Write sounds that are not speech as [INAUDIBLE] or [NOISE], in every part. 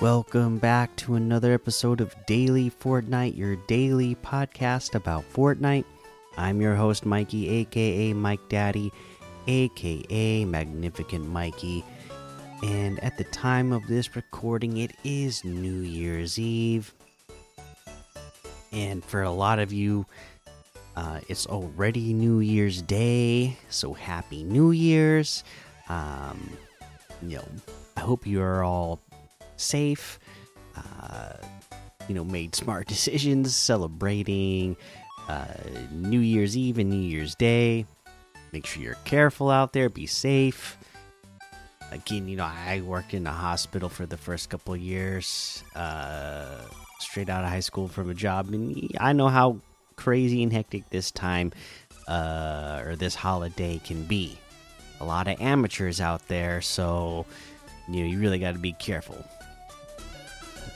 Welcome back to another episode of Daily Fortnite, your daily podcast about Fortnite. I'm your host, Mikey, aka Mike Daddy, aka Magnificent Mikey. And at the time of this recording, it is New Year's Eve. And for a lot of you, uh, it's already New Year's Day, so happy New Year's. Um, you know, I hope you are all safe. Uh, you know, made smart [LAUGHS] decisions, celebrating uh, New Year's Eve and New Year's Day. Make sure you're careful out there. Be safe. Again, you know, I worked in a hospital for the first couple years, uh, straight out of high school from a job, and I know how crazy and hectic this time uh, or this holiday can be. A lot of amateurs out there, so you know you really got to be careful.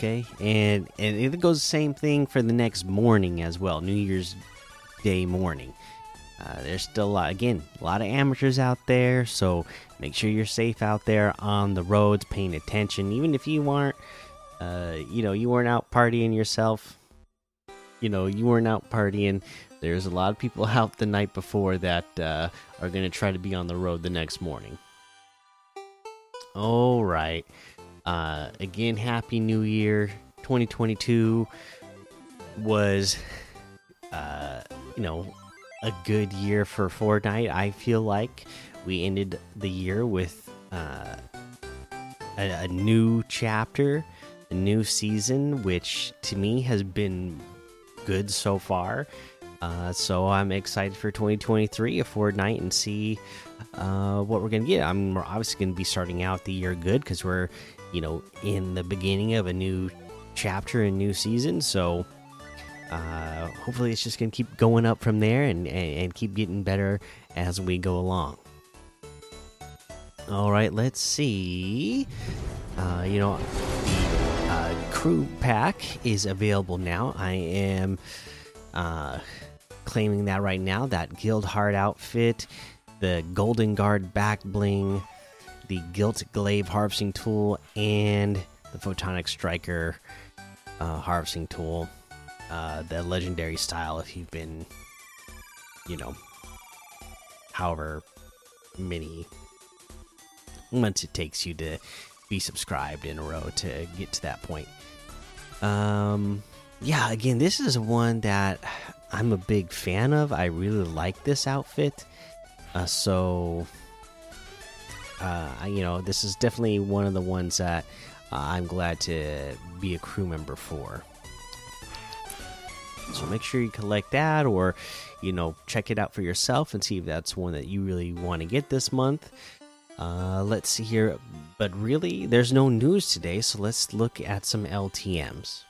Okay, and and it goes the same thing for the next morning as well, New Year's Day morning. Uh, there's still a lot, again, a lot of amateurs out there, so make sure you're safe out there on the roads, paying attention. Even if you weren't, uh, you know, you weren't out partying yourself, you know, you weren't out partying. There's a lot of people [LAUGHS] out the night before that uh, are going to try to be on the road the next morning. All right. Uh, again, Happy New Year. 2022 was, uh, you know, a good year for Fortnite. I feel like we ended the year with uh, a, a new chapter, a new season, which to me has been good so far. Uh, so I'm excited for 2023 of Fortnite and see uh, what we're gonna get. I'm obviously gonna be starting out the year good because we're, you know, in the beginning of a new chapter and new season. So uh, hopefully it's just gonna keep going up from there and, and, and keep getting better as we go along. All right, let's see. Uh, you know, the uh, crew pack is available now. I am uh, claiming that right now. That Gildhart outfit, the golden guard back bling, the gilt glaive harvesting tool, and the photonic striker uh, harvesting tool. Uh, the legendary style, if you've been, you know, however many months it takes you to be subscribed in a row to get to that point. Um, yeah, again, this is one that I'm a big fan of. I really like this outfit. Uh, so, uh, you know, this is definitely one of the ones that uh, I'm glad to be a crew member for. So make sure you collect that, or you know, check it out for yourself and see if that's one that you really want to get this month. Uh, let's see here, but really, there's no news today, so let's look at some LTM's.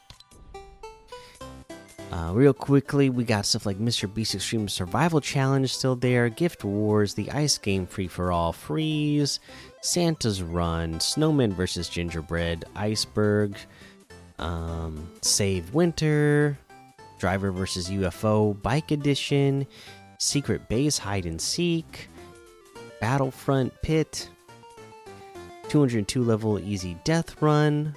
Uh, real quickly, we got stuff like Mr. Beast Extreme Survival Challenge still there, Gift Wars, the Ice Game Free for All Freeze, Santa's Run, Snowman vs. Gingerbread, Iceberg, um, Save Winter, Driver vs. UFO, Bike Edition, Secret Base Hide and Seek, Battlefront Pit, 202 level Easy Death Run,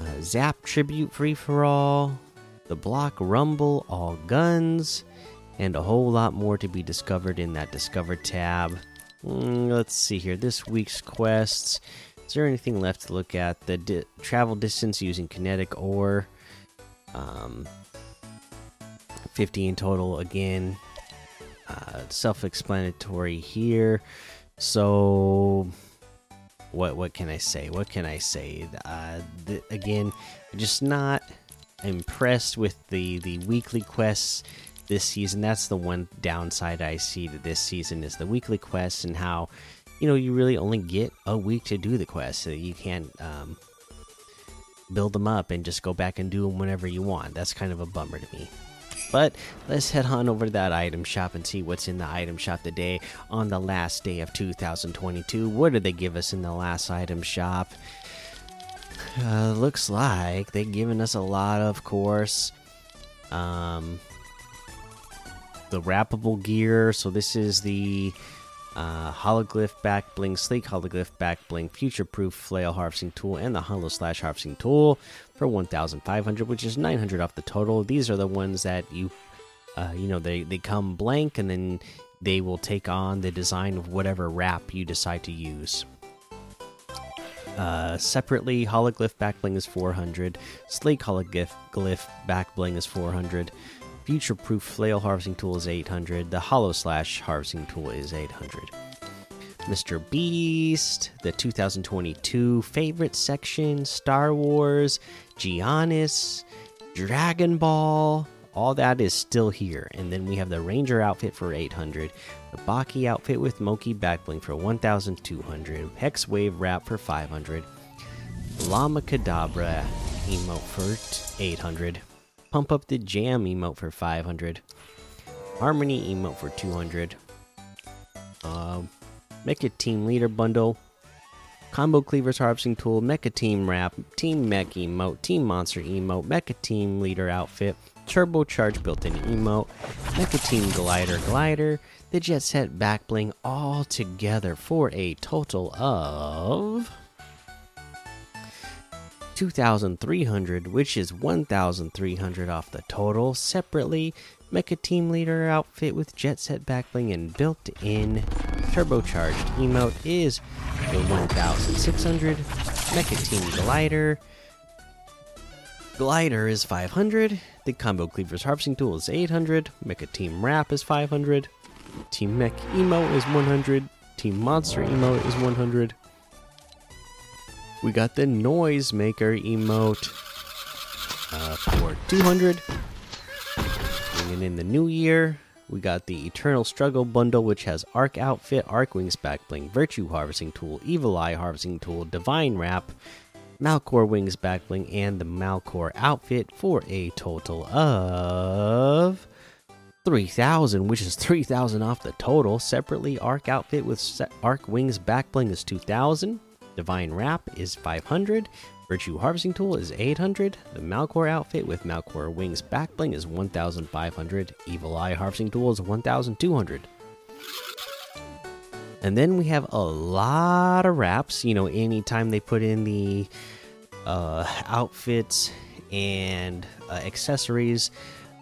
uh, Zap Tribute Free for All, the Block Rumble All Guns, and a whole lot more to be discovered in that Discover tab. Mm, let's see here. This week's quests. Is there anything left to look at? The di travel distance using kinetic ore. Um, 50 in total again. Uh, self-explanatory here. So, what what can I say? What can I say? Uh, again, just not impressed with the the weekly quests this season. That's the one downside I see to this season is the weekly quests and how you know you really only get a week to do the quests. So you can't um, build them up and just go back and do them whenever you want. That's kind of a bummer to me. But let's head on over to that item shop and see what's in the item shop today on the last day of 2022. What did they give us in the last item shop? Uh, looks like they've given us a lot, of course. Um, the wrappable gear. So this is the uh, hologlyph back bling, sleek hologlyph back bling, future proof flail harvesting tool, and the hollow slash harvesting tool for 1,500, which is 900 off the total. These are the ones that you, uh, you know, they they come blank, and then they will take on the design of whatever wrap you decide to use. Uh, separately, hologlyph backbling is 400. Sleek hologlyph glyph backbling is 400. Future proof flail harvesting tool is 800. The hollow slash harvesting tool is 800. Mr. Beast, the 2022 favorite section, Star Wars, Giannis, Dragon Ball, all that is still here. And then we have the Ranger outfit for 800, the Baki outfit with Moki backbling for 1200, Hex Wave wrap for 500, Llama Kadabra emote for 800, Pump Up the Jam emote for 500, Harmony emote for 200, uh, Mecha Team Leader bundle, Combo Cleavers Harvesting Tool, Mecha Team Wrap, Team Mech emote, Team Monster emote, Mecha Team Leader outfit, Turbocharge built-in emote, Team Glider glider, the Jet Set back bling all together for a total of 2,300, which is 1,300 off the total. Separately, Mecha Team Leader outfit with Jet Set back bling and built-in turbocharged emote is the 1,600. Mecha Team Glider. Glider is 500. The Combo Cleavers Harvesting Tool is 800. Mecha Team Wrap is 500. Team Mech Emo is 100. Team Monster Emo is 100. We got the Noise Maker emote uh, for 200. Bringing in the new year, we got the Eternal Struggle bundle, which has Arc Outfit, Arc Wings Back Bling, Virtue Harvesting Tool, Evil Eye Harvesting Tool, Divine Wrap, Malcore Wings Backbling, and the Malcore Outfit for a total of 3000 which is 3000 off the total. Separately arc outfit with arc wings Backbling is 2000 divine wrap is 500 virtue harvesting tool is 800 the malcore outfit with malcore wings Backbling is 1500 evil eye harvesting tool is 1200 and then we have a lot of wraps you know anytime they put in the uh, outfits and uh, accessories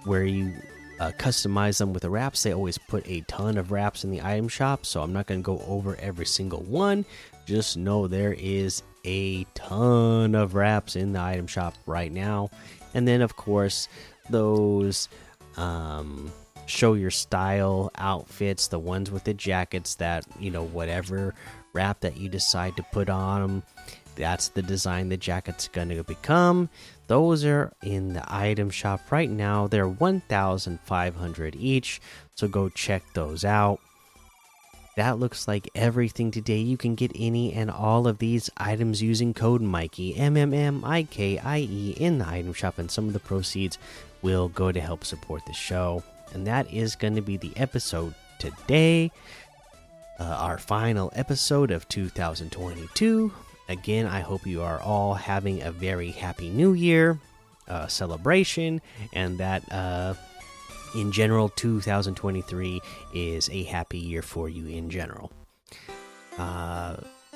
where you uh, customize them with the wraps. They always put a ton of wraps in the item shop, so I'm not going to go over every single one. Just know there is a ton of wraps in the item shop right now. And then, of course, those um, show your style outfits, the ones with the jackets that, you know, whatever wrap that you decide to put on them, that's the design the jacket's going to become. Those are in the item shop right now. They're 1,500 each, so go check those out. That looks like everything today. You can get any and all of these items using code Mikey M M M I K I E in the item shop, and some of the proceeds will go to help support the show. And that is going to be the episode today, uh, our final episode of 2022. Again, I hope you are all having a very happy new year uh, celebration and that uh, in general 2023 is a happy year for you in general.